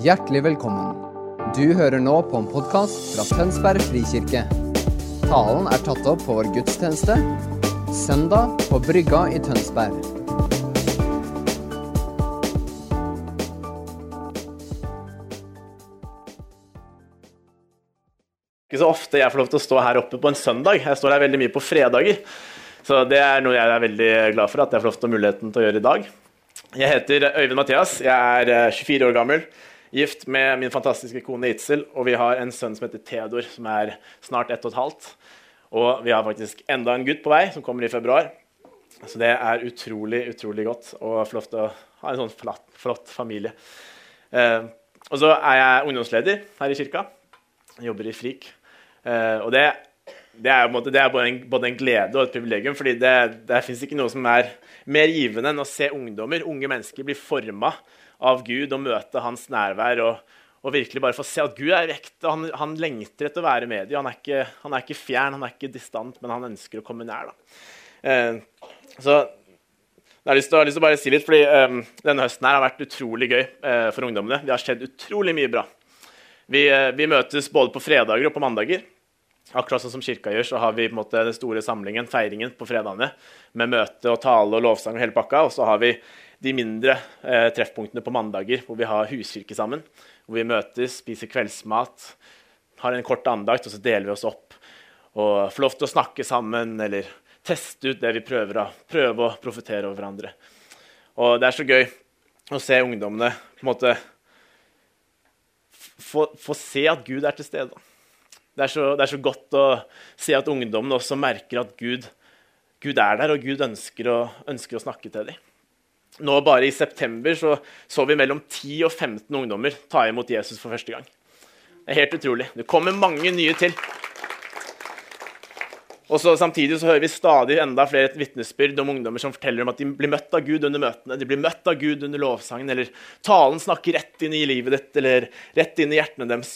Hjertelig velkommen. Du hører nå på en podkast fra Tønsberg frikirke. Talen er tatt opp på vår gudstjeneste søndag på Brygga i Tønsberg. ikke så ofte jeg får lov til å stå her oppe på en søndag. Jeg står her veldig mye på fredager. Så det er noe jeg er veldig glad for at jeg får lov til muligheten til å gjøre i dag. Jeg heter Øyvind Mathias. Jeg er 24 år gammel, gift med min fantastiske kone Itzel, og vi har en sønn som heter Theodor, som er snart ett og et halvt. Og vi har faktisk enda en gutt på vei, som kommer i februar. Så det er utrolig, utrolig godt og flott å ha en sånn flott, flott familie. Eh, og så er jeg ungdomsleder her i kirka. Jeg jobber i FRIK. Eh, og det, det er, måte, det er både, en, både, en, glede og et privilegium, fordi det, det fins ikke noe som er mer givende enn å se ungdommer, unge mennesker, bli forma av Gud og møte hans nærvær. og, og virkelig bare få se at Gud er ekte. Han, han lengter etter å være med dem. Han, han er ikke fjern, han er ikke distant, men han ønsker å komme nær. Eh, så jeg har lyst til, å bare si litt, fordi um, Denne høsten her har vært utrolig gøy uh, for ungdommene. Det har skjedd utrolig mye bra. Vi, uh, vi, møtes både på fredager og på mandager. Akkurat sånn som kirka gjør, så har vi på en måte den store samlingen, feiringen, på fredagene. Med møte og tale og lovsang og hele pakka. Og så har vi de mindre eh, treffpunktene på mandager, hvor vi har huskirke sammen. Hvor vi møtes, spiser kveldsmat, har en kort andakt, og så deler vi oss opp. Og får lov til å snakke sammen, eller teste ut det vi prøver å prøve å profetere over hverandre. Og det er så gøy å se ungdommene på en måte få, få se at Gud er til stede. Det er, så, det er, så, godt å se at ungdommene også merker at Gud, Gud er der, og Gud ønsker å, ønsker å, snakke til dem. Nå bare i september så, så vi mellom 10 og 15 ungdommer ta imot Jesus for første gang. Det er helt utrolig. Det kommer mange nye til. Og så Samtidig så hører vi stadig enda flere vitnesbyrd om ungdommer som forteller om at de blir møtt av Gud under møtene, de blir møtt av Gud under lovsangen, eller talen snakker rett inn i livet ditt, eller rett inn i hjertene deres.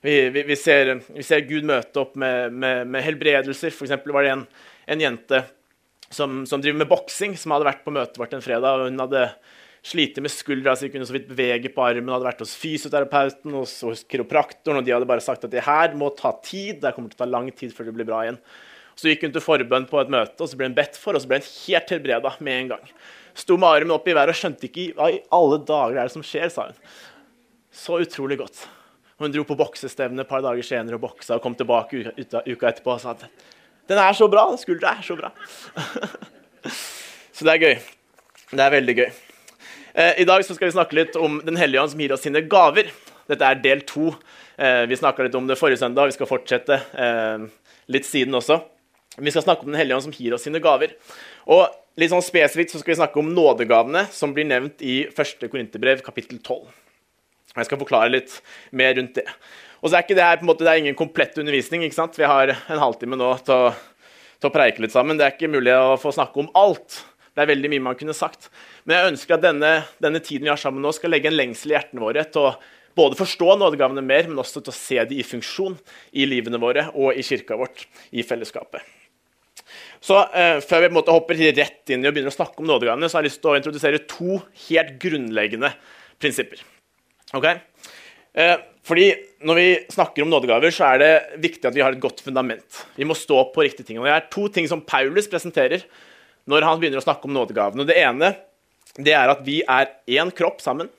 Vi, vi, vi, ser, vi, ser, Gud møte opp med, med, med helbredelser. For var det en, en jente som, som, driver med boksing, som hadde vært på møtet vårt en fredag. og hun hadde slitt med skuldra så hun kunne så vidt bevege på armen, hadde vært hos fysioterapeuten hos, hos kiropraktoren, og de hadde bare sagt at det her må ta tid, det kommer til å ta lang tid før det blir bra igjen. Så gikk hun til forbønn på et møte, og så ble hun bedt for, og så ble hun helt helbreda med en gang. Sto med armen opp i været og skjønte ikke hva i alle dager er det som skjer, sa hun. Så utrolig godt. Hun dro på boksestevne et par dager senere og boksa og kom tilbake uka, etterpå og sa at den er så bra, skuldra er så bra. så det er gøy. Det er veldig gøy. Eh, I dag skal vi snakke litt om Den hellige ånd som gir oss sine gaver. Dette er del to. Eh, vi snakka litt om det forrige søndag, vi skal fortsette eh, litt siden også. Vi skal snakke om Den hellige ånd som gir oss sine gaver. Og litt sånn spesifikt så skal vi snakke om nådegavene som blir nevnt i 1. Korinterbrev kapittel 12. Jeg skal forklare litt mer rundt det. Og så er ikke det her på en måte, det er ingen komplett undervisning. ikke sant? Vi har en halvtime nå til å, til å preike litt sammen. Det er ikke mulig å få snakke om alt. Det er veldig mye man kunne sagt. Men jeg ønsker at denne, denne tiden vi har sammen nå, skal legge en lengsel i hjertene våre til å både forstå nådegavene mer, men også til å se dem i funksjon i livene våre og i kirka vårt, i fellesskapet. Så eh, Før vi måte hopper rett inn i og begynner å snakke om nådegavene, så har jeg lyst til å introdusere to helt grunnleggende prinsipper. Okay? Eh, fordi Når vi snakker om nådegaver, så er det viktig at vi har et godt fundament. Vi må stå på riktige ting. Og Det er to ting som Paulus presenterer når han begynner å snakke om nådegavene. Det ene det er at vi er én kropp sammen.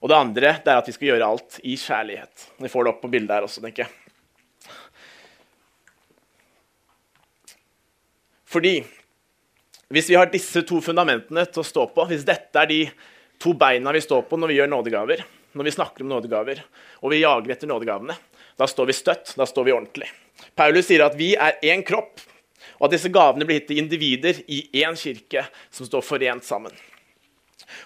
Og det andre det er at vi skal gjøre alt i kjærlighet. Vi får det opp på bildet her også, tenker jeg. Fordi hvis vi har disse to fundamentene til å stå på, hvis dette er de to beina vi står på når vi gjør nådegaver, når vi snakker om nådegaver, og vi jager etter nådegavene, da står vi støtt, da står vi ordentlig. Paulus sier at vi er én kropp, og at disse gavene blir gitt til individer i én kirke som står forent sammen.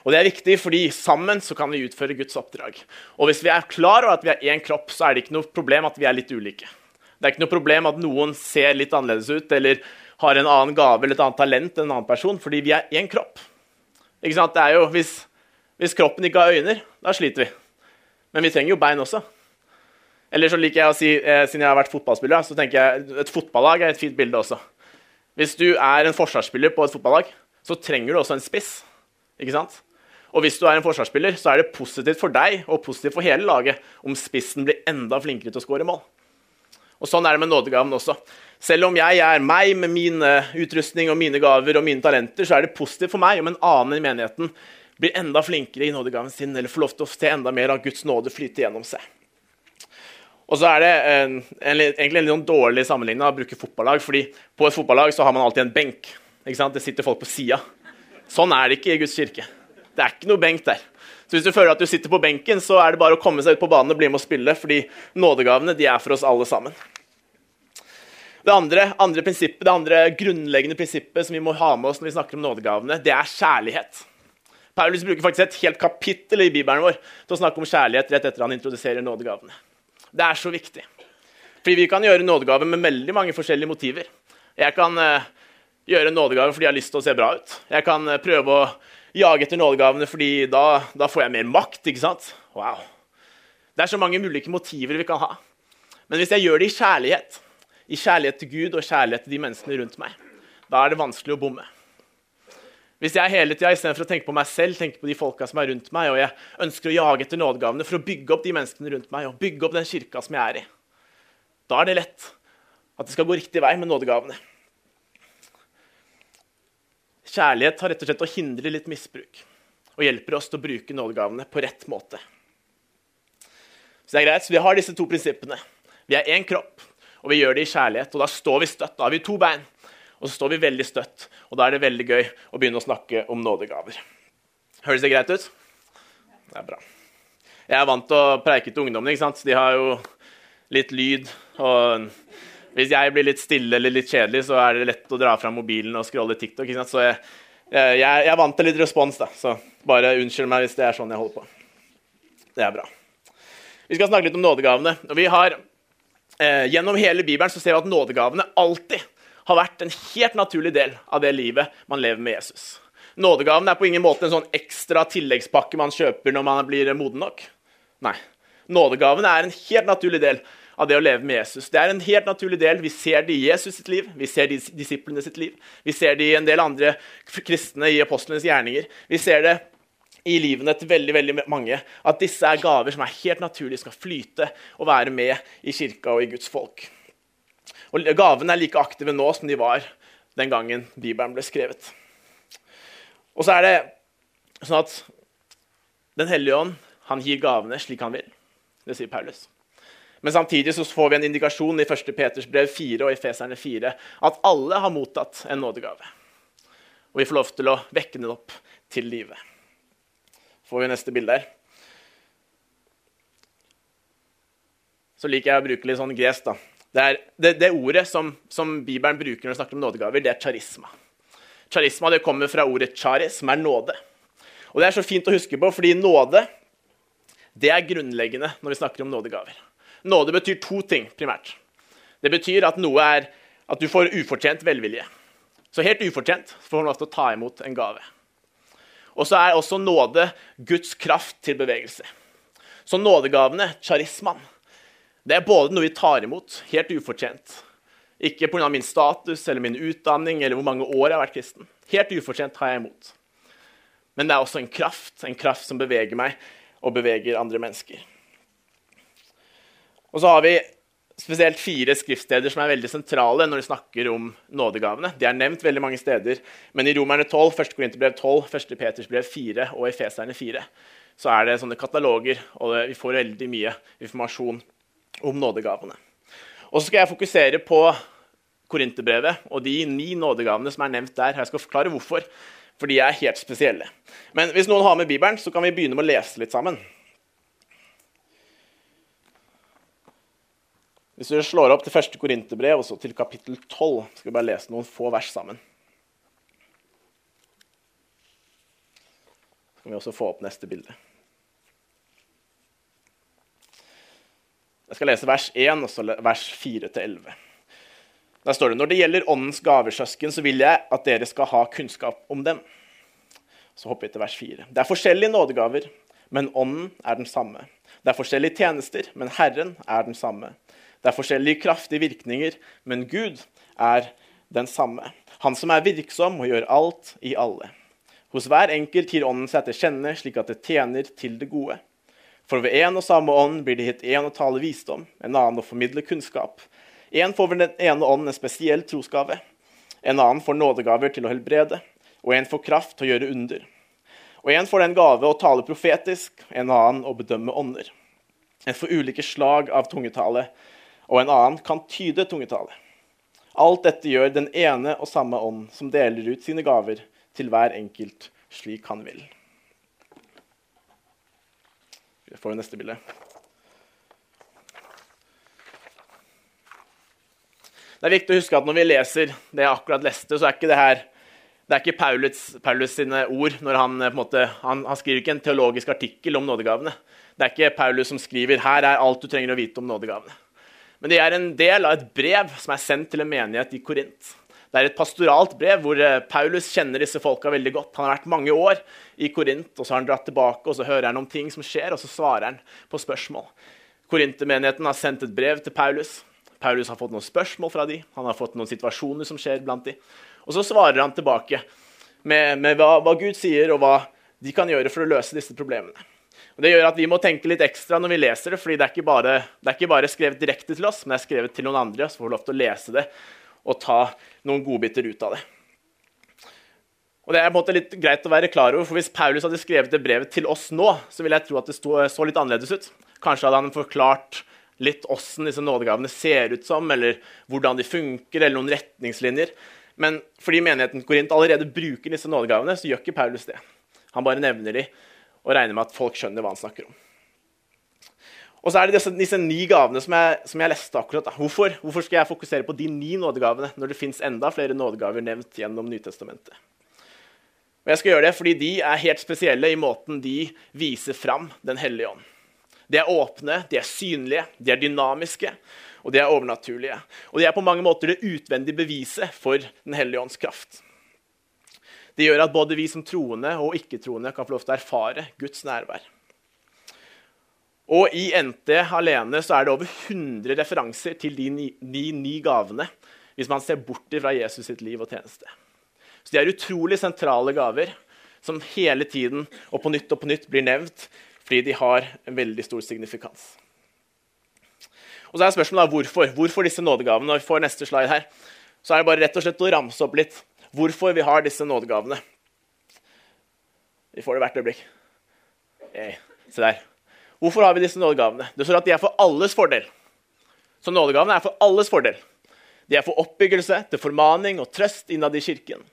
Og Det er viktig, fordi sammen så kan vi utføre Guds oppdrag. Og Hvis vi er klar over at vi er én kropp, så er det ikke noe problem at vi er litt ulike. Det er ikke noe problem at noen ser litt annerledes ut eller har en annen gave eller et annet talent enn en annen person, fordi vi er én kropp. Ikke sant? Det er jo, hvis, hvis kroppen ikke har øyne, da sliter vi. Men vi trenger jo bein også. Eller så liker jeg å si, eh, siden jeg har vært fotballspiller, så tenker jeg et fotballag er et fint bilde også. Hvis du er en forsvarsspiller på et fotballag, så trenger du også en spiss. ikke sant? Og hvis du er en forsvarsspiller, så er det positivt for deg og positivt for hele laget om spissen blir enda flinkere til å skåre mål. Og Sånn er det med nådegaven også. Selv om jeg er meg med min utrustning og mine gaver og mine talenter, så er det positivt for meg om en annen i menigheten blir enda flinkere i nådegaven sin eller får lov til å se enda mer av Guds nåde flyte gjennom seg. Og så er det en, en, egentlig en litt sånn dårlig sammenligning å bruke fotballag. fordi på et fotballag så har man alltid en benk. Det sitter folk på sida. Sånn er det ikke i Guds kirke. Det er ikke noe benk der. Så hvis du føler at du sitter på benken, så er det bare å komme seg ut på banen og bli med å spille, fordi nådegavene de er for oss alle sammen. Det andre, andre det andre grunnleggende prinsippet som vi må ha med oss når vi snakker om nådegavene, det er kjærlighet. Paulus bruker faktisk et helt kapittel i Bibelen vår til å snakke om kjærlighet rett etter han introduserer nådegavene. Det er så viktig. Fordi vi kan gjøre nådegaver med veldig mange forskjellige motiver. Jeg kan uh, gjøre nådegaver fordi jeg har lyst til å se bra ut. Jeg kan uh, prøve å jage etter nådegavene fordi da, da, får jeg mer makt. ikke sant? Wow. Det er så mange ulike motiver vi kan ha. Men hvis jeg gjør det i kjærlighet, i kjærlighet til Gud og kjærlighet til de menneskene rundt meg, da er det vanskelig å bomme. Hvis jeg hele tida istedenfor å tenke på meg selv, tenker på de folka som er rundt meg, og jeg ønsker å jage etter nådegavene for å bygge opp de menneskene rundt meg og bygge opp den kirka som jeg er i, da er det lett at det skal gå riktig vei med nådegavene. Kjærlighet har rett og slett å hindre litt misbruk og hjelper oss til å bruke nådegavene på rett måte. Så det er greit, så Vi har disse to prinsippene. Vi er én kropp, og vi gjør det i kjærlighet. Og da står vi støtt. Da har vi to bein. Og så står vi veldig støtt, og da er det veldig gøy å begynne å snakke om nådegaver. Høres det greit ut? Det er bra. Jeg er vant til å preike til ungdommene. ikke sant? De har jo litt lyd. og Hvis jeg blir litt stille eller litt kjedelig, så er det lett å dra fram mobilen og scrolle TikTok. ikke sant? Så jeg, jeg, jeg er vant til litt respons, da. Så bare unnskyld meg hvis det er sånn jeg holder på. Det er bra. Vi skal snakke litt om nådegavene. og vi har eh, Gjennom hele Bibelen så ser vi at nådegavene alltid har vært en helt naturlig del av det livet man lever med Jesus. Nådegaven er på ingen måte en sånn ekstra tilleggspakke man kjøper når man blir moden nok. Nei. Nådegaven er en helt naturlig del av det å leve med Jesus. Det er en helt naturlig del. Vi ser det i Jesus sitt liv, vi ser det i disiplene sitt liv. Vi ser det i en del andre kristne i apostlenes gjerninger. Vi ser det i livene til veldig veldig mange at disse er gaver som er helt naturlige, skal flyte og være med i kirka og i Guds folk. Og Gavene er like aktive nå som de var den gangen Bibelen ble skrevet. Og så er det sånn at Den hellige ånd han gir gavene slik han vil. Det sier Paulus. Men samtidig så får vi en indikasjon i 1. Peters brev 4 og i Feserne 4 at alle har mottatt en nådegave. Og vi får lov til å vekke den opp til live. Får vi neste bilde her. Så liker jeg å bruke litt sånn gresk. da. Det, er, det, det ordet som, som, Bibelen bruker når den snakker om nådegaver, det er charisma. Charisma det kommer fra ordet charis, som er nåde. Og Det er så fint å huske på, fordi nåde det er grunnleggende når vi snakker om nådegaver. Nåde betyr to ting primært. Det betyr at noe er at du får ufortjent velvilje. Så helt ufortjent får man lov til å ta imot en gave. Og så er også nåde Guds kraft til bevegelse. Så nådegavene, charismaen, det er både noe vi tar imot helt ufortjent. Ikke pga. min status eller min utdanning eller hvor mange år jeg har vært kristen. Helt ufortjent tar jeg imot. Men det er også en kraft, en kraft som beveger meg og beveger andre mennesker. Og så har vi spesielt fire skriftsteder som er veldig sentrale når vi snakker om nådegavene. De er nevnt veldig mange steder, men i Romerne 12, 1. Korinterbrev 12, 1. Peters brev 4 og i Feserne 4 så er det sånne kataloger, og vi får veldig mye informasjon om nådegavene. Og så skal jeg fokusere på Korinterbrevet og de ni nådegavene som er nevnt der. Jeg skal forklare hvorfor, for de er helt spesielle. Men hvis noen har med Bibelen, så kan vi begynne med å lese litt sammen. Hvis du slår opp til første Korinterbrev og så til kapittel 12, skal vi bare lese noen få vers sammen. Så kan vi også få opp neste bilde. Jeg skal lese vers 1 og så vers 4-11. Der står det når det gjelder åndens gaver, søsken, så vil jeg at dere skal ha kunnskap om dem. Så hopper vi til vers 4. Det er forskjellige nådegaver, men ånden er den samme. Det er forskjellige tjenester, men Herren er den samme. Det er forskjellige kraftige virkninger, men Gud er den samme. Han som er virksom og gjør alt i alle. Hos hver enkelt gir Ånden seg til kjenne, slik at det tjener til det gode. For ved én og samme ånd blir det gitt én å tale visdom, en annen å formidle kunnskap. Én får ved den ene ånden en spesiell trosgave, en annen får nådegaver til å helbrede, og en får kraft til å gjøre under. Og en får den gave å tale profetisk, en annen å bedømme ånder. En får ulike slag av tungetale, og en annen kan tyde tungetale. Alt dette gjør den ene og samme ånd, som deler ut sine gaver til hver enkelt slik han vil. Får det neste bilde. Det er viktig å huske at når vi leser det jeg akkurat leste, så er ikke det her det er ikke Paulus, Paulus sine ord. når han, en måte, han, han, skriver ikke en teologisk artikkel om nådegavene. Det er ikke Paulus som skriver 'her er alt du trenger å vite om nådegavene'. Men det er en del av et brev som er sendt til en menighet i Korint. Det er et pastoralt brev hvor eh, Paulus kjenner disse folka veldig godt. Han har vært mange år i Korint, og så har han dratt tilbake og så hører han om ting som skjer, og så svarer han på spørsmål. Korintermenigheten har sendt et brev til Paulus. Paulus har fått noen spørsmål fra dem, han har fått noen situasjoner som skjer blant dem. Og så svarer han tilbake med, med hva, hva, Gud sier, og hva de kan gjøre for å løse disse problemene. Og det gjør at Vi må tenke litt ekstra når vi leser det, fordi det er ikke bare, det er ikke bare skrevet direkte til oss, men det er skrevet til noen andre, så får vi lov til å lese det og ta noen godbiter ut av det. Og det er på en måte litt greit å være klar over, for Hvis Paulus hadde skrevet det brevet til oss nå, så ville jeg tro at det så litt annerledes ut. Kanskje hadde han forklart litt åssen disse nådegavene ser ut som, eller hvordan de funker, eller noen retningslinjer. Men fordi menigheten Korint allerede bruker disse nådegavene, så gjør ikke Paulus det. Han bare nevner de og regner med at folk skjønner hva han snakker om. Og så er det disse, disse ni gavene som jeg, som jeg leste akkurat. Hvorfor, hvorfor, skal jeg fokusere på de ni nådegavene når det fins enda flere nådegaver nevnt gjennom Nytestamentet? Og jeg skal gjøre det fordi de er helt spesielle i måten de viser fram Den hellige ånd. De er åpne, de er synlige, de er dynamiske, og de er overnaturlige. Og de er på mange måter det utvendige beviset for Den hellige ånds kraft. Det gjør at både vi som troende og ikke-troende kan få lov til å erfare Guds nærvær. Og i NT alene så er det over 100 referanser til de ni, de ni gavene hvis man ser bort fra Jesus sitt liv og tjeneste. Så de er utrolig sentrale gaver som hele tiden og på nytt og på nytt blir nevnt fordi de har en veldig stor signifikans. Og så er spørsmålet hvorfor. Hvorfor disse nådegavene? Når vi får neste slide her, så er det bare rett og slett å ramse opp litt hvorfor vi har disse nådegavene. Vi får det hvert øyeblikk. Hey, se der. Hvorfor har vi disse nådegavene? Det står at de er for alles fordel. Så nådegavene er for alles fordel. De er for oppbyggelse, til formaning og trøst innad i kirken.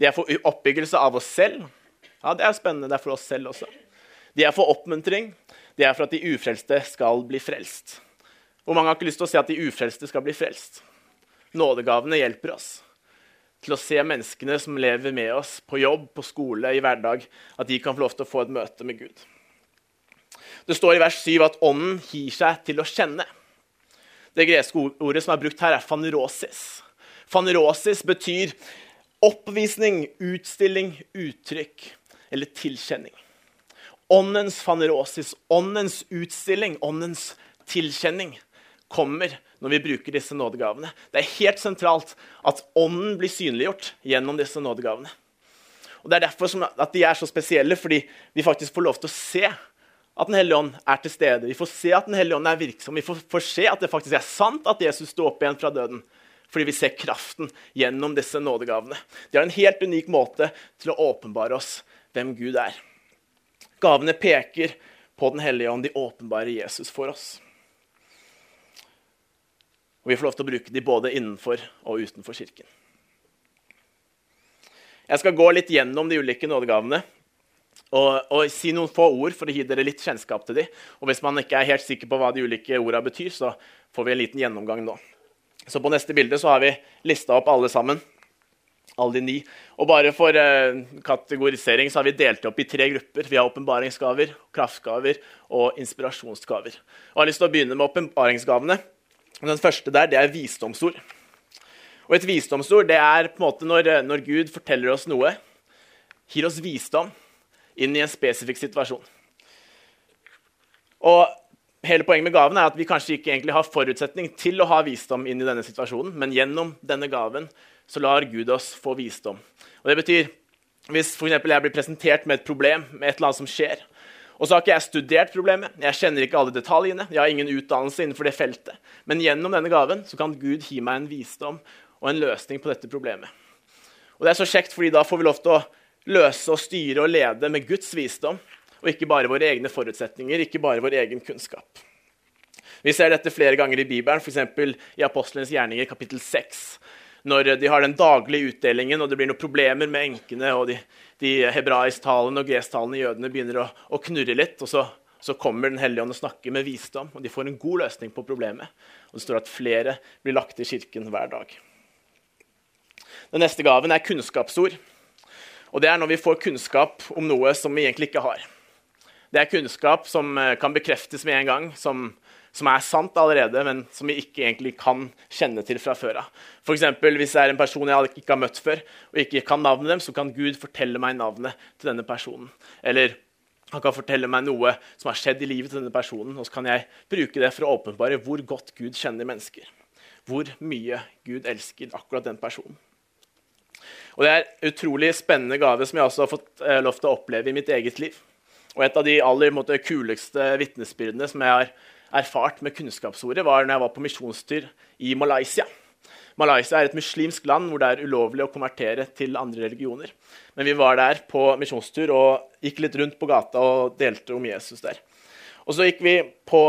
De er for oppbyggelse av oss selv. Ja, Det er spennende. Det er for oss selv også. De er for oppmuntring. De er for at de ufrelste skal bli frelst. Hvor mange har ikke lyst til å se at de ufrelste skal bli frelst? Nådegavene hjelper oss til å se menneskene som lever med oss på jobb, på skole, i hverdag, at de kan få lov til å få et møte med Gud. Det står i vers 7 at ånden gir seg til å kjenne. Det greske ordet som er brukt her, er fanerosis. Fanerosis betyr oppvisning, utstilling, uttrykk eller tilkjenning. Åndens fanerosis, åndens utstilling, åndens tilkjenning kommer når vi bruker disse nådegavene. Det er helt sentralt at ånden blir synliggjort gjennom disse nådegavene. Og Det er derfor at de er så spesielle, fordi vi faktisk får lov til å se at Den hellige ånd er til stede. Vi får se at Den hellige ånd er virksom. Vi får, får se at det faktisk er sant at Jesus sto opp igjen fra døden. Fordi vi ser kraften gjennom disse nådegavene. De har en helt unik måte til å åpenbare oss hvem Gud er. Gavene peker på Den hellige ånd. De åpenbarer Jesus for oss. Og vi får lov til å bruke de både innenfor og utenfor kirken. Jeg skal gå litt gjennom de ulike nådegavene og, og, si noen få ord for å gi dere litt kjennskap til dem. Og hvis man ikke er helt sikker på hva de ulike ordene betyr, så får vi en liten gjennomgang nå. Så på neste bilde så har vi lista opp alle sammen. Alle de ni. Og bare for eh, kategorisering så har vi delt opp i tre grupper. Vi har åpenbaringsgaver, kraftgaver og inspirasjonsgaver. Og jeg har lyst til å begynne med åpenbaringsgavene. Den første der, det er visdomsord. Og et visdomsord det er på en måte når, når Gud forteller oss noe, gir oss visdom inn i en spesifikk situasjon. Og Hele poenget med gaven er at vi kanskje ikke egentlig har forutsetning til å ha visdom inn i denne situasjonen, men gjennom denne gaven så lar Gud oss få visdom. Og Det betyr Hvis for jeg blir presentert med et problem, med et eller annet som skjer, og så har ikke jeg studert problemet, jeg kjenner ikke alle detaljene, jeg har ingen utdannelse innenfor det feltet, men gjennom denne gaven så kan Gud gi meg en visdom og en løsning på dette problemet. Og Det er så kjekt, fordi da får vi lov til å løse og styre og lede med Guds visdom, og ikke bare våre egne forutsetninger, ikke bare vår egen kunnskap. Vi ser dette flere ganger i Bibelen, f.eks. i Apostlenes gjerninger kapittel 6. Når de har den daglige utdelingen og det blir noen problemer med enkene og de, de hebraisktalende og gresktalende jødene begynner å, å, knurre litt. og så, så kommer Den hellige ånd og snakker med visdom, og de får en god løsning på problemet. Og Det står at flere blir lagt i kirken hver dag. Den neste gaven er kunnskapsord. Og Det er når vi får kunnskap om noe som vi egentlig ikke har. Det er kunnskap som eh, kan bekreftes med en gang, som, som er sant allerede, men som vi ikke egentlig kan kjenne til fra før av. F.eks. hvis det er en person jeg ikke har møtt før, og ikke kan navnet dem, så kan Gud fortelle meg navnet til denne personen. Eller han kan fortelle meg noe som har skjedd i livet til denne personen, og så kan jeg bruke det for å åpenbare hvor godt Gud kjenner mennesker. Hvor mye Gud elsker akkurat den personen. Og Det er en utrolig spennende gave som jeg også har fått eh, lov til å oppleve i mitt eget liv. Og et av de aller måte, kuleste vitnesbyrdene som jeg har erfart med kunnskapsordet, var når jeg var på misjonstur i Malaysia. Malaysia er et muslimsk land hvor det er ulovlig å konvertere til andre religioner. Men vi var der på misjonstur og gikk litt rundt på gata og delte om Jesus der. Og så gikk vi på,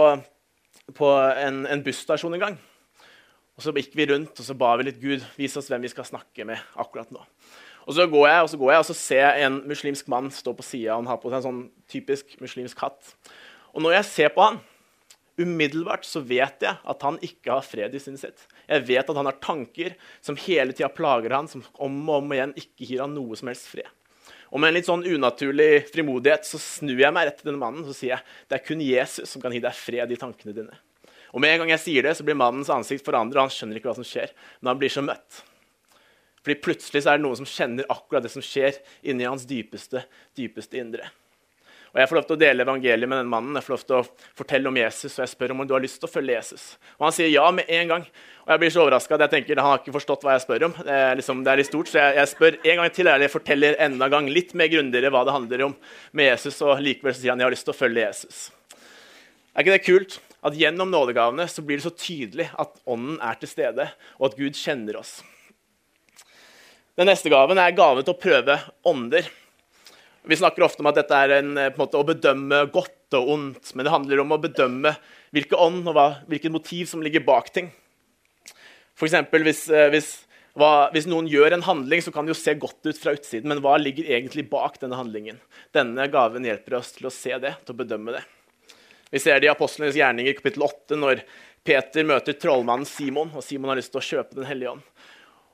på en, en busstasjon en gang. Og så gikk vi rundt og så ba vi litt Gud, vis oss hvem vi skal snakke med akkurat nå. Og så går jeg og så går jeg, og så ser jeg en muslimsk mann stå på sida. Han har på seg en sånn typisk muslimsk hatt. Og når jeg ser på han, umiddelbart så vet jeg at han ikke har fred i sinnet sitt. Jeg vet at han har tanker som hele tida plager han, som om og om igjen ikke gir han noe som helst fred. Og med en litt sånn unaturlig frimodighet så snur jeg meg rett til denne mannen og sier jeg, det er kun Jesus som kan gi deg fred i tankene dine. Og med en gang jeg sier det, så blir mannens ansikt forandret, og han skjønner ikke hva som skjer. Men han blir så møtt. Fordi plutselig så er det noen som kjenner akkurat det som skjer inni hans dypeste, dypeste indre. Og Jeg får lov til å dele evangeliet med den mannen, jeg får lov til å fortelle om Jesus, og jeg spør om du har lyst til å følge Jesus. Og Han sier ja med en gang. Og Jeg blir så overraska at jeg tenker han har ikke forstått hva jeg spør om. Det er, liksom, det er litt stort, Så jeg, jeg, spør en gang til, eller forteller enda en gang litt mer grundigere hva det handler om med Jesus, og likevel så sier han jeg har lyst til å følge Jesus. Er ikke det kult? At gjennom nådegavene så blir det så tydelig at Ånden er til stede, og at Gud kjenner oss. Den neste gaven er gaven til å prøve ånder. Vi snakker ofte om at dette er en, en måte, å bedømme godt og ondt. Men det handler om å bedømme hvilke ånd og hva, hvilket motiv som ligger bak ting. F.eks. Hvis, hvis, hva, hvis noen gjør en handling, så kan det jo se godt ut fra utsiden. Men hva ligger egentlig bak denne handlingen? Denne gaven hjelper oss til å se det, til å bedømme det. Vi ser det i Apostlenes gjerninger kapittel 8, når Peter møter trollmannen Simon, og Simon har lyst til å kjøpe Den hellige ånd.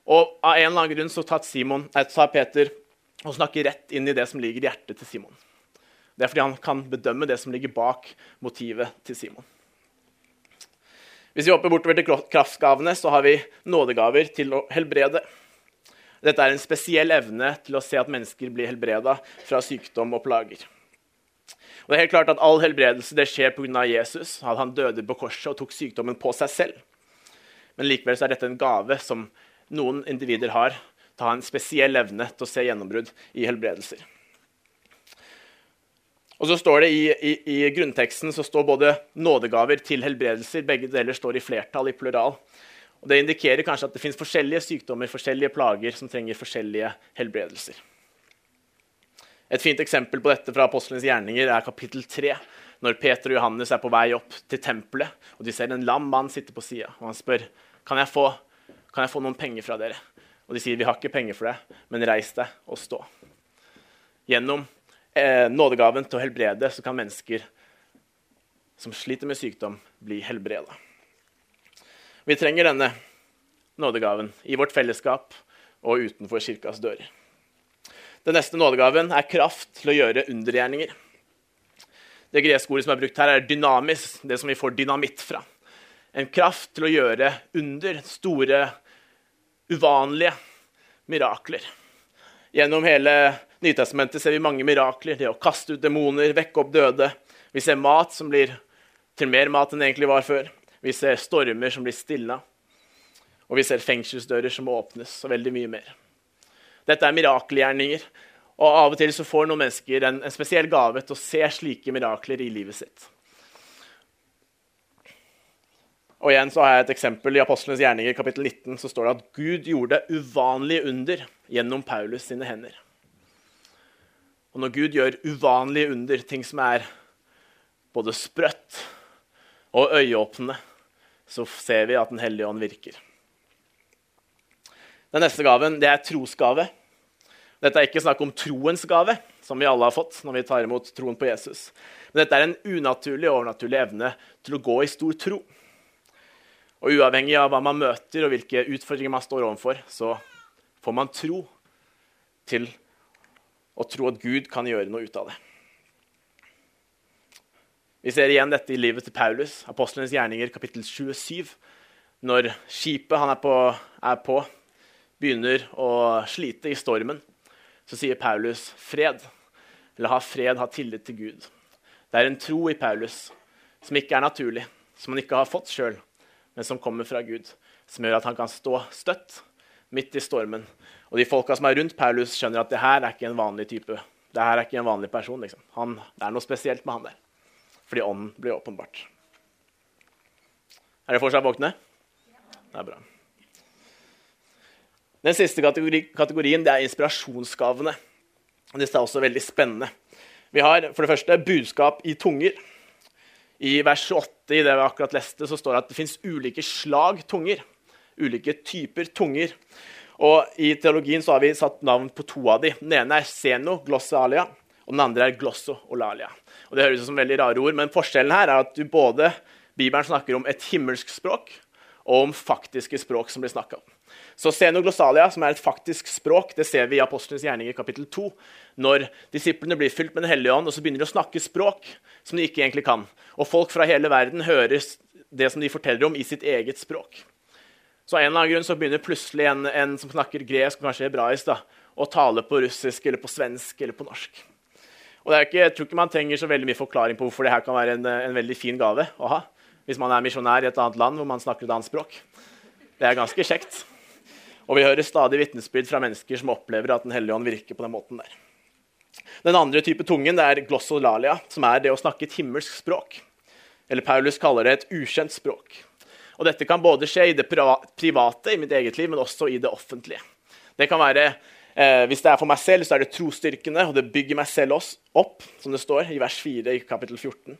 Og av en eller annen grunn så tar, Simon, tar Peter og snakker rett inn i det som ligger i hjertet til Simon. Det er fordi han kan bedømme det som ligger bak motivet til Simon. Hvis vi hopper bortover til kraftgavene, så har vi nådegaver til å helbrede. Dette er en spesiell evne til å se at mennesker blir helbreda fra sykdom og plager. Og det er helt klart at All helbredelse det skjer pga. Jesus. At han døde på korset og tok sykdommen på seg selv. Men likevel så er dette en gave som noen individer har til å ha en spesiell evne til å se gjennombrudd i helbredelser. Og så står det i, i, i, grunnteksten så står både nådegaver til helbredelser. Begge deler står i flertall, i plural. Og Det indikerer kanskje at det fins forskjellige sykdommer forskjellige plager som trenger forskjellige helbredelser. Et fint eksempel på dette fra apostlenes gjerninger er kapittel 3, når Peter og Johannes er på vei opp til tempelet. og De ser en lam mann sitte på sida, og han spør kan jeg få kan jeg få noen penger fra dere? Og de sier vi har ikke penger for det, men reis deg og stå. Gjennom eh, nådegaven til å helbrede så kan mennesker som sliter med sykdom, bli helbreda. Vi trenger denne nådegaven i vårt fellesskap og utenfor kirkas dører. Den neste nådegaven er kraft til å gjøre undergjerninger. Det greske ordet som er brukt her, er dynamis, det som vi får dynamitt fra en kraft til å gjøre under, store, uvanlige mirakler. Gjennom hele Nytestamentet ser vi mange mirakler. Det å kaste ut demoner, vekke opp døde. Vi ser mat som blir til mer mat enn det egentlig var før. Vi ser stormer som blir stilna. Og vi ser fengselsdører som åpnes, og veldig mye mer. Dette er mirakelgjerninger. Og av og til så får noen mennesker en, en spesiell gave til å se slike mirakler i livet sitt. Og igjen så har jeg et eksempel I Apostlenes gjerninger kapittel 19 så står det at Gud gjorde uvanlige under gjennom Paulus sine hender. Og når Gud gjør uvanlige under, ting som er både sprøtt og øyeåpne, så ser vi at Den hellige ånd virker. Den neste gaven det er trosgave. Dette er ikke snakk om troens gave, som vi alle har fått når vi tar imot troen på Jesus. Men dette er en unaturlig og overnaturlig evne til å gå i stor tro. Og uavhengig av hva man møter og hvilke utfordringer man står overfor, så får man tro til å tro at Gud kan gjøre noe ut av det. Vi ser igjen dette i livet til Paulus, apostlenes gjerninger, kapittel 27. Når skipet han er på, er på, begynner å slite i stormen, så sier Paulus fred. Eller ha fred, ha tillit til Gud. Det er en tro i Paulus som ikke er naturlig, som han ikke har fått sjøl, men som kommer fra Gud. Som gjør at han kan stå støtt midt i stormen. Og de folka som er rundt Paulus, skjønner at det her er ikke en vanlig type. Det her er ikke en vanlig person. Liksom. Han, det er noe spesielt med han der fordi ånden blir åpenbart. Er dere fortsatt våkne? Det er bra. Den siste kategori, kategorien er inspirasjonsgavene. Disse er også veldig spennende. Vi har for det første budskap i tunger. I vers 8 i det vi akkurat leste, så står det at det fins ulike slag tunger. Ulike typer tunger. Og I teologien så har vi satt navn på to av dem. Den ene er seno-glossalia, og den andre er glosso-olalia. Og Det høres ut som veldig rare ord, men forskjellen her er at du både Bibelen snakker om et himmelsk språk og om faktiske språk som blir snakka om. Så Senoglossalia, som er et faktisk språk, det ser vi i Apostlenes gjerninger kapittel 2. Når disiplene blir fylt med Den hellige ånd, og så begynner de å snakke språk som de ikke egentlig kan. Og folk fra hele verden hører det som de forteller om, i sitt eget språk. Så av en eller annen grunn så begynner plutselig en, en som snakker gresk kanskje hebraisk, da, å tale på russisk eller på svensk eller på norsk. Og ikke, Jeg tror ikke man trenger så veldig mye forklaring på hvorfor det her kan være en, en veldig fin gave å ha hvis man er misjonær i et annet land hvor man snakker et annet språk. Det er ganske kjekt. Og vi hører stadig vitnesbyrd fra mennesker som opplever at Den hellige ånd virker på den måten der. Den andre type tungen er glossolalia, som er det å snakke et himmelsk språk. Eller Paulus kaller det et ukjent språk. Og Dette kan både skje i det private, i mitt eget liv, men også i det offentlige. Det kan være Eh, hvis det er for meg selv, så er det trosstyrkende, og det bygger meg selv opp, som det står i vers 4 i kapittel 14.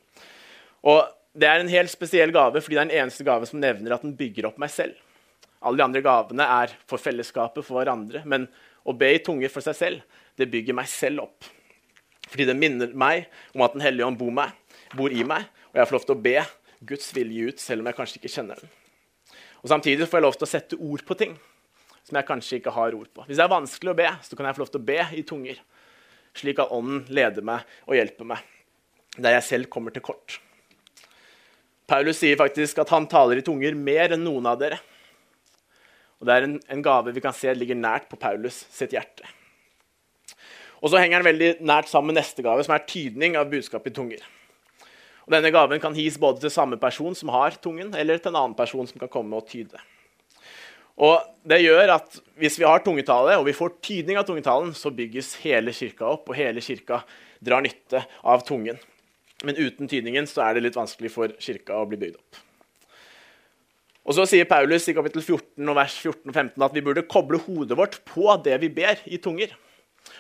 Og Det er en helt spesiell gave, fordi det er den eneste gave som nevner at den bygger opp meg selv. Alle de andre gavene er for fellesskapet, for hverandre. Men å be i tunger for seg selv, det bygger meg selv opp. Fordi det minner meg om at Den hellige ånd bor, meg, bor i meg, og jeg får lov til å be Guds vilje ut, selv om jeg kanskje ikke kjenner den. Og Samtidig får jeg lov til å sette ord på ting som jeg kanskje ikke har ord på. Hvis det er vanskelig å be, så kan jeg få lov til å be i tunger, slik at Ånden leder meg og hjelper meg der jeg selv kommer til kort. Paulus sier faktisk at han taler i tunger mer enn noen av dere. Og Det er en, en gave vi kan se ligger nært på Paulus sitt hjerte. Og så henger den veldig nært sammen med neste gave, som er tydning av budskapet i tunger. Og Denne gaven kan gis både til samme person som har tungen, eller til en annen person som kan komme og tyde. Og det gjør at Hvis vi har tungetale, og vi får tydning av tungetalen, så bygges hele kirka opp, og hele kirka drar nytte av tungen. Men uten tydningen så er det litt vanskelig for kirka å bli bygd opp. Og Så sier Paulus i kapittel 14 og vers 14 og 15 at vi burde koble hodet vårt på det vi ber i tunger.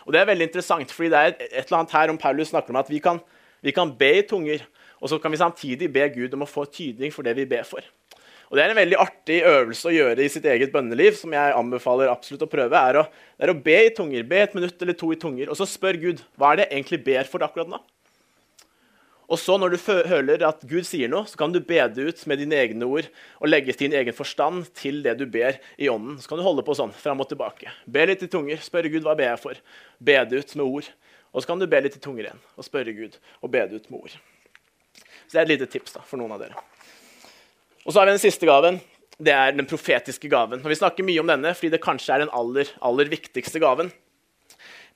Og Det er veldig interessant, fordi det er et eller annet her om Paulus snakker om at vi kan, vi kan be i tunger, og så kan vi samtidig be Gud om å få tydning for det vi ber for. Og Det er en veldig artig øvelse å gjøre i sitt eget bønneliv, som jeg anbefaler absolutt å prøve. Er å, er å be i tunger. Be et minutt eller to i tunger, og så spør Gud hva er det jeg egentlig ber for akkurat nå. Og så Når du føler at Gud sier noe, så kan du be det ut med dine egne ord og legge din egen forstand til det du ber i ånden. Så kan du holde på sånn fram og tilbake. Be litt i tunger, spørre Gud hva ber jeg for. Be det ut med ord. Og så kan du be litt i tunger igjen og spørre Gud og be det ut med ord. Så det er et lite tips da, for noen av dere. Og så har vi den siste gaven. Det er den profetiske gaven. Og Vi snakker mye om denne fordi det kanskje er den aller, aller viktigste gaven.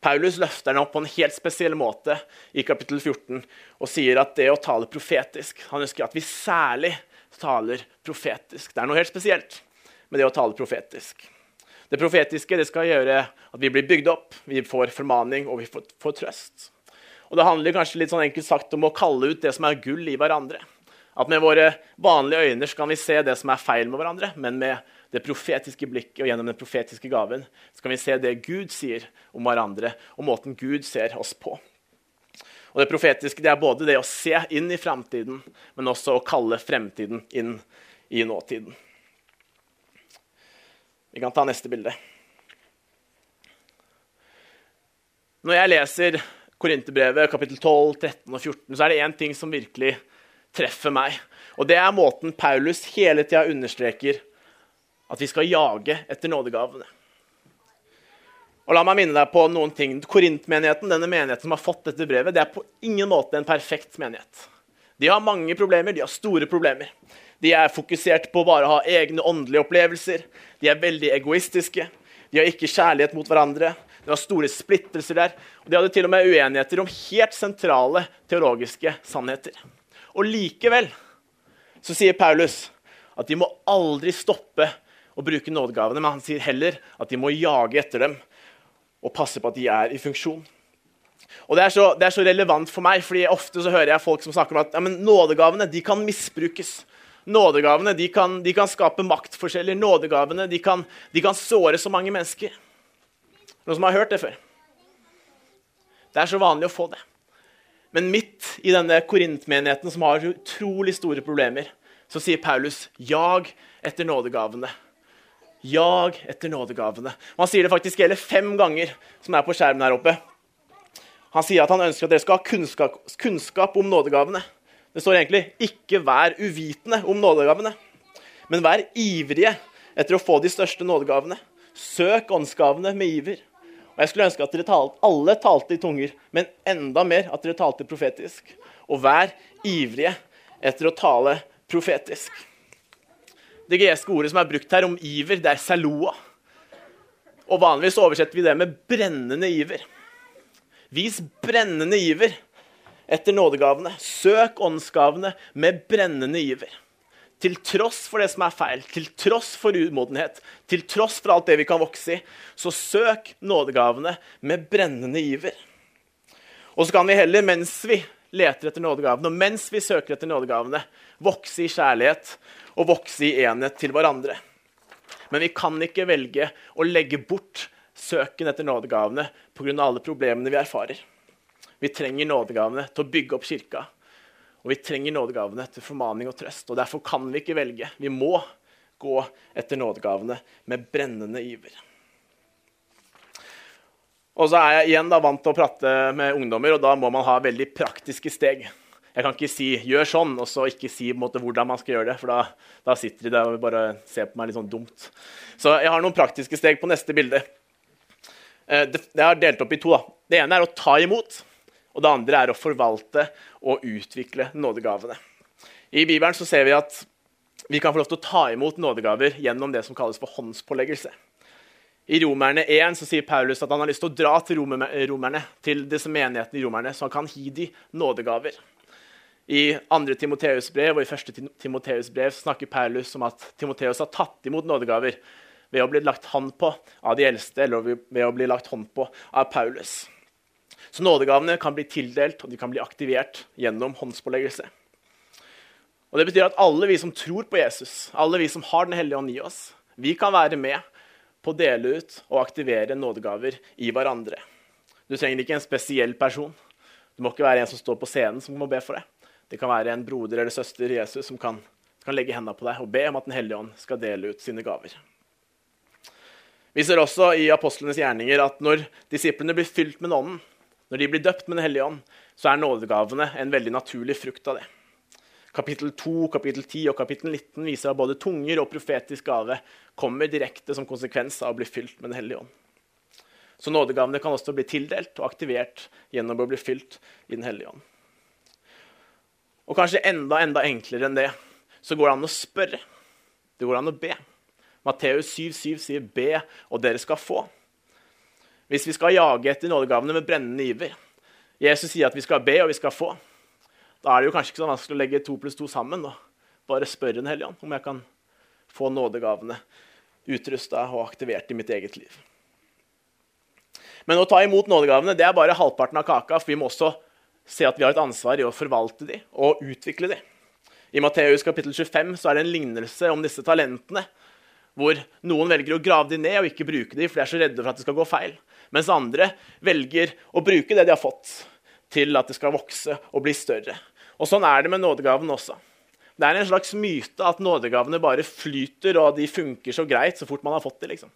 Paulus løfter den opp på en helt spesiell måte i kapittel 14 og sier at det å tale profetisk Han ønsker at vi særlig taler profetisk. Det er noe helt spesielt med det å tale profetisk. Det profetiske det skal gjøre at vi blir bygd opp, vi får formaning og vi får, får trøst. Og Det handler kanskje litt sånn enkelt sagt om å kalle ut det som er gull i hverandre. At med våre vanlige øyne kan vi se det som er feil med hverandre, men med det profetiske blikket og gjennom den profetiske gaven så kan vi se det Gud sier om hverandre, og måten Gud ser oss på. Og Det profetiske det er både det å se inn i framtiden, men også å kalle fremtiden inn i nåtiden. Vi kan ta neste bilde. Når jeg leser Korinterbrevet kapittel 12, 13 og 14, så er det én ting som virkelig treffer meg. Og det er måten Paulus hele tida understreker at vi skal jage etter nådegavene. Og la meg minne deg på noen ting. Korintmenigheten, denne menigheten som har fått dette brevet, det er på ingen måte en perfekt menighet. De har mange problemer, de har store problemer. De er fokusert på bare å ha egne åndelige opplevelser. De er veldig egoistiske. De har ikke kjærlighet mot hverandre. Det var store splittelser der. Og de hadde til og med uenigheter om helt sentrale teologiske sannheter. Og likevel så sier Paulus at de må aldri stoppe å bruke nådegavene, men han sier heller at de må jage etter dem og passe på at de er i funksjon. Og Det er så, det er så relevant for meg, fordi ofte så hører jeg folk som snakker om at ja, nådegavene de kan misbrukes. Nådegavene de kan, de kan skape maktforskjeller. Nådegavene de kan, de kan såre så mange mennesker. Noen som har hørt det før? Det er så vanlig å få det. Men midt i denne korintmenigheten som har utrolig store problemer, så sier Paulus 'jag etter nådegavene'. Jag etter nådegavene. Og han sier det faktisk hele fem ganger, som er på skjermen her oppe. Han sier at han ønsker at dere skal ha kunnskap, kunnskap om nådegavene. Det står egentlig 'ikke vær uvitende om nådegavene', men vær ivrige etter å få de største nådegavene. Søk åndsgavene med iver. Og Jeg skulle ønske at dere talte, alle talte i tunger, men enda mer at dere talte profetisk. Og vær ivrige etter å tale profetisk. Det greske ordet som er brukt her om iver, det er saloa. Og Vanligvis oversetter vi det med brennende iver. Vis brennende iver etter nådegavene. Søk åndsgavene med brennende iver. Til tross for det som er feil, til tross for umodenhet, til tross for alt det vi kan vokse i, så søk nådegavene med brennende iver. Og så kan vi heller, mens vi leter etter nådegavene, og mens vi søker etter nådegavene, vokse i kjærlighet og vokse i enhet til hverandre. Men vi kan ikke velge å legge bort søken etter nådegavene pga. alle problemene vi erfarer. Vi trenger nådegavene til å bygge opp kirka. Og vi trenger nådegavene til formaning og trøst. Og Derfor kan vi ikke velge. Vi må gå etter nådegavene med brennende iver. Og så er jeg igjen da vant til å prate med ungdommer, og da må man ha veldig praktiske steg. Jeg kan ikke si 'gjør sånn', og så ikke si måte, hvordan man skal gjøre det. For da, da sitter de der og bare ser på meg litt sånn dumt. Så jeg har noen praktiske steg på neste bilde. Eh, det, har delt opp i to. da. Det ene er å ta imot. Og det andre er å forvalte og utvikle nådegavene. I Bibelen så ser vi at vi kan få lov til å ta imot nådegaver gjennom det som kalles for håndspåleggelse. I Romerne 1 så sier Paulus at han har lyst til å dra til romerne, til disse menighetene i romerne, så han kan gi dem nådegaver. I 2. Timoteus brev og i 1. Timoteus brev snakker Paulus om at Timoteus har tatt imot nådegaver ved å bli lagt hånd på av de eldste eller ved å bli lagt hånd på av Paulus. Så nådegavene kan bli tildelt og de kan bli aktivert gjennom håndspåleggelse. Og Det betyr at alle vi som tror på Jesus, alle vi som har Den hellige ånd i oss, vi kan være med på å dele ut og aktivere nådegaver i hverandre. Du trenger ikke en spesiell person. Du må ikke være en som står på scenen som må be for deg. Det kan være en broder eller søster Jesus som kan, kan legge hendene på deg og be om at Den hellige ånd skal dele ut sine gaver. Vi ser også i apostlenes gjerninger at når disiplene blir fylt med Ånden, når de blir døpt med Den hellige ånd, så er nådegavene en veldig naturlig frukt av det. Kapittel 2, kapittel 10 og kapittel 19 viser at både tunger og profetisk gave kommer direkte som konsekvens av å bli fylt med Den hellige ånd. Så nådegavene kan også bli tildelt og aktivert gjennom å bli fylt i Den hellige ånd. Og kanskje enda, enda enklere enn det, så går det an å spørre. Det går an å be. Matteus 7,7 sier 'be, og dere skal få'. Hvis vi skal jage etter nådegavene med brennende iver Jesus sier at vi skal be og vi skal få. Da er det jo kanskje ikke så vanskelig å legge to pluss to sammen og bare spørre Den hellige ånd om jeg kan få nådegavene utrusta og aktivert i mitt eget liv. Men å ta imot nådegavene det er bare halvparten av kaka. for Vi må også se at vi har et ansvar i å forvalte de og utvikle de. I Matteus kapittel 25 så er det en lignelse om disse talentene. Hvor noen velger å grave de ned og ikke bruke de, for de er så redde for at det skal gå feil. Mens andre velger å bruke det de har fått, til at det skal vokse og bli større. Og Sånn er det med nådegaven også. Det er en slags myte at nådegavene bare flyter og de funker så greit så fort man har fått det. liksom.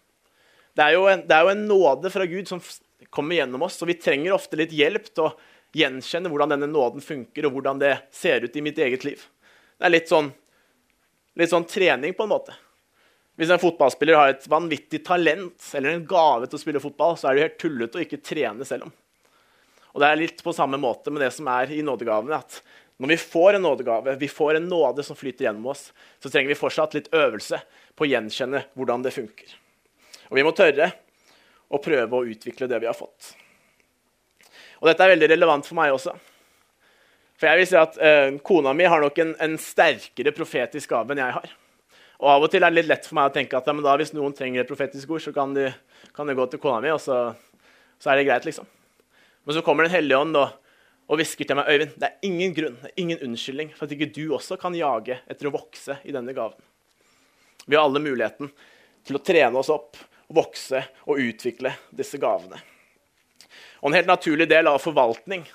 Det er, en, det er, jo en, nåde fra Gud som kommer gjennom oss, og vi trenger ofte litt hjelp til å gjenkjenne hvordan denne nåden funker, og hvordan det ser ut i mitt eget liv. Det er litt sånn, litt sånn trening, på en måte. Hvis en fotballspiller har et vanvittig talent eller en gave til å spille fotball, så er det helt tullete å ikke trene selv om. Og Det er litt på samme måte med det som er i nådegavene. at Når vi får en nådegave, vi får en nåde som flyter gjennom oss, så trenger vi fortsatt litt øvelse på å gjenkjenne hvordan det funker. Og vi må tørre å prøve å utvikle det vi har fått. Og dette er veldig relevant for meg også. For jeg vil si at eh, Kona mi har nok en, en, sterkere profetisk gave enn jeg har. Og Av og til er det litt lett for meg å tenke at ja, da, hvis noen trenger et profetisk ord, så kan de, kan de gå til kona mi, og så, så, er det greit. liksom. Men så kommer Den hellige ånd og, og hvisker til meg Øyvind, det er ingen grunn, det er ingen unnskyldning for at ikke du også kan jage etter å vokse i denne gaven. Vi har alle muligheten til å trene oss opp vokse og utvikle disse gavene. Og En helt naturlig del av forvaltning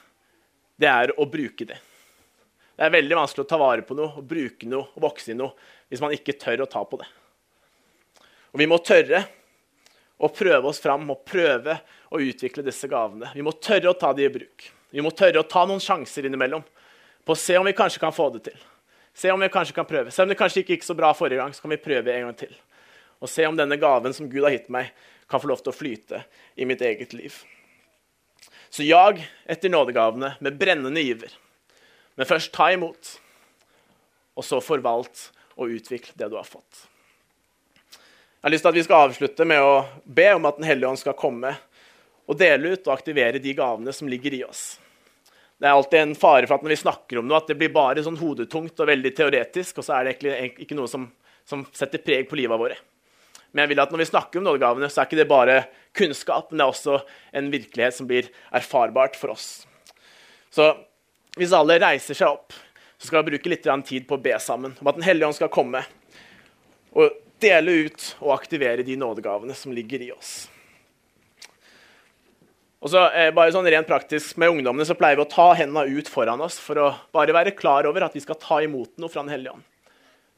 det er å bruke det. Det er veldig vanskelig å ta vare på noe, å bruke noe og vokse i noe hvis man ikke tør å ta på det. Og Vi må tørre å prøve oss fram og prøve å utvikle disse gavene. Vi må tørre å ta de i bruk. Vi må tørre å ta noen sjanser innimellom på å se om vi kanskje kan få det til. Se om vi kanskje kan prøve. Se om det kanskje ikke gikk så bra forrige gang, så kan vi prøve en gang til og se om denne gaven som Gud har gitt meg, kan få lov til å flyte i mitt eget liv. Så jag etter nådegavene med brennende iver. Men først ta imot, og så forvalt og utvikle det du har fått. Jeg har lyst til at Vi skal avslutte med å be om at Den hellige ånd skal komme og dele ut og aktivere de gavene som ligger i oss. Det er alltid en fare for at når vi snakker om noe, at det blir bare sånn hodetungt og veldig teoretisk, og så er det egentlig ikke noe som, som setter preg på livet våre. Men jeg vil at når vi snakker om nådegavene, så er ikke det bare kunnskap, men det er også en virkelighet som blir erfarbart for oss. Så hvis alle reiser seg opp, så skal vi bruke litt tid på å be sammen om at Den hellige ånd skal komme og dele ut og aktivere de nådegavene som ligger i oss. Og så eh, bare sånn rent praktisk Med ungdommene så pleier vi å ta hendene ut foran oss for å bare være klar over at vi skal ta imot noe fra Den hellige ånd.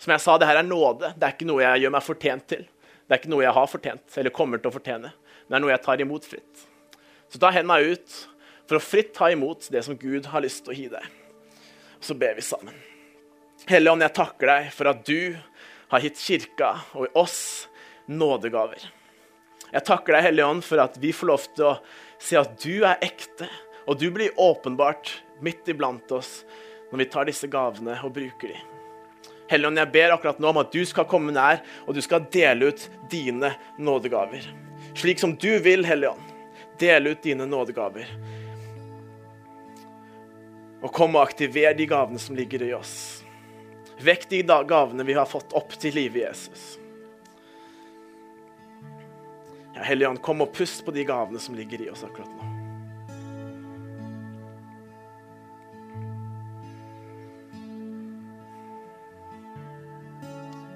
Som jeg sa, det her er nåde. Det er ikke noe jeg gjør meg fortjent til. Det er ikke noe jeg har fortjent eller kommer til å fortjene. Det er noe jeg tar imot fritt. Så ta hendene ut for å fritt ta imot det som Gud har lyst til å gi deg. Så ber vi sammen. Hellige Ånd, jeg takker deg for at du har gitt kirka og oss nådegaver. Jeg takker deg, Hellige Ånd, for at vi får lov til å se at du er ekte, og du blir åpenbart midt iblant oss når vi tar disse gavene og bruker dem. Helligånd, jeg ber akkurat nå om at du skal komme nær, og du skal dele ut dine nådegaver. Slik som du vil, Helligånd. Del ut dine nådegaver. Og kom og aktiver de gavene som ligger i oss. Vekk de gavene vi har fått opp til livet i Jesus. Ja, Helligånd, kom og pust på de gavene som ligger i oss akkurat nå.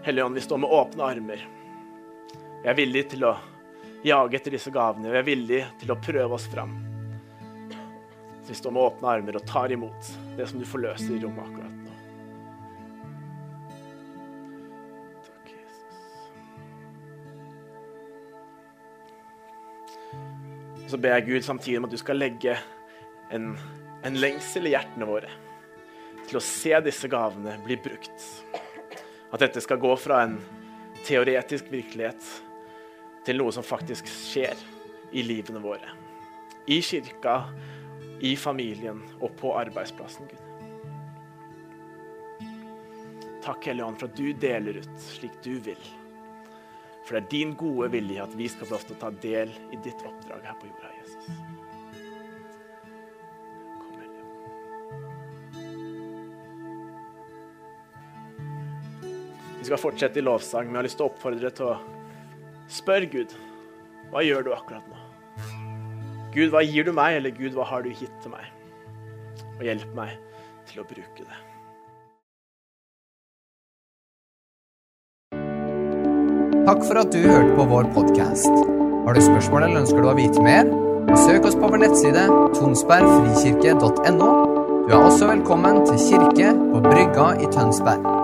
Hellige Ånd, vi står med åpne armer. Vi er villige til å jage etter disse gavene. Vi er villige til å prøve oss fram. Så vi står med åpne armer og tar imot det som du forløser i rommet akkurat nå. Så ber jeg Gud samtidig om at du skal legge en, en lengsel i hjertene våre til å se disse gavene bli brukt. At dette skal gå fra en teoretisk virkelighet til noe som faktisk skjer i livene våre. I kirka, i familien og på arbeidsplassen, Gud. Takk, Hellige Ånd, for at du deler ut slik du vil. For det er din gode vilje at vi skal få lov til å ta del i ditt oppdrag her på jorda, Jesus. Vi skal fortsette i lovsang, men jeg har lyst til å oppfordre til å Spør Gud hva gjør du akkurat nå? Gud, hva gir du meg, eller Gud, hva har du gitt til meg? Og hjelp meg til å bruke det. Takk for at du hørte på vår podkast. Har du spørsmål eller ønsker du å vite mer? Søk oss på vår nettside tonsbergfrikirke.no. Du er også velkommen til kirke på Brygga i Tønsberg.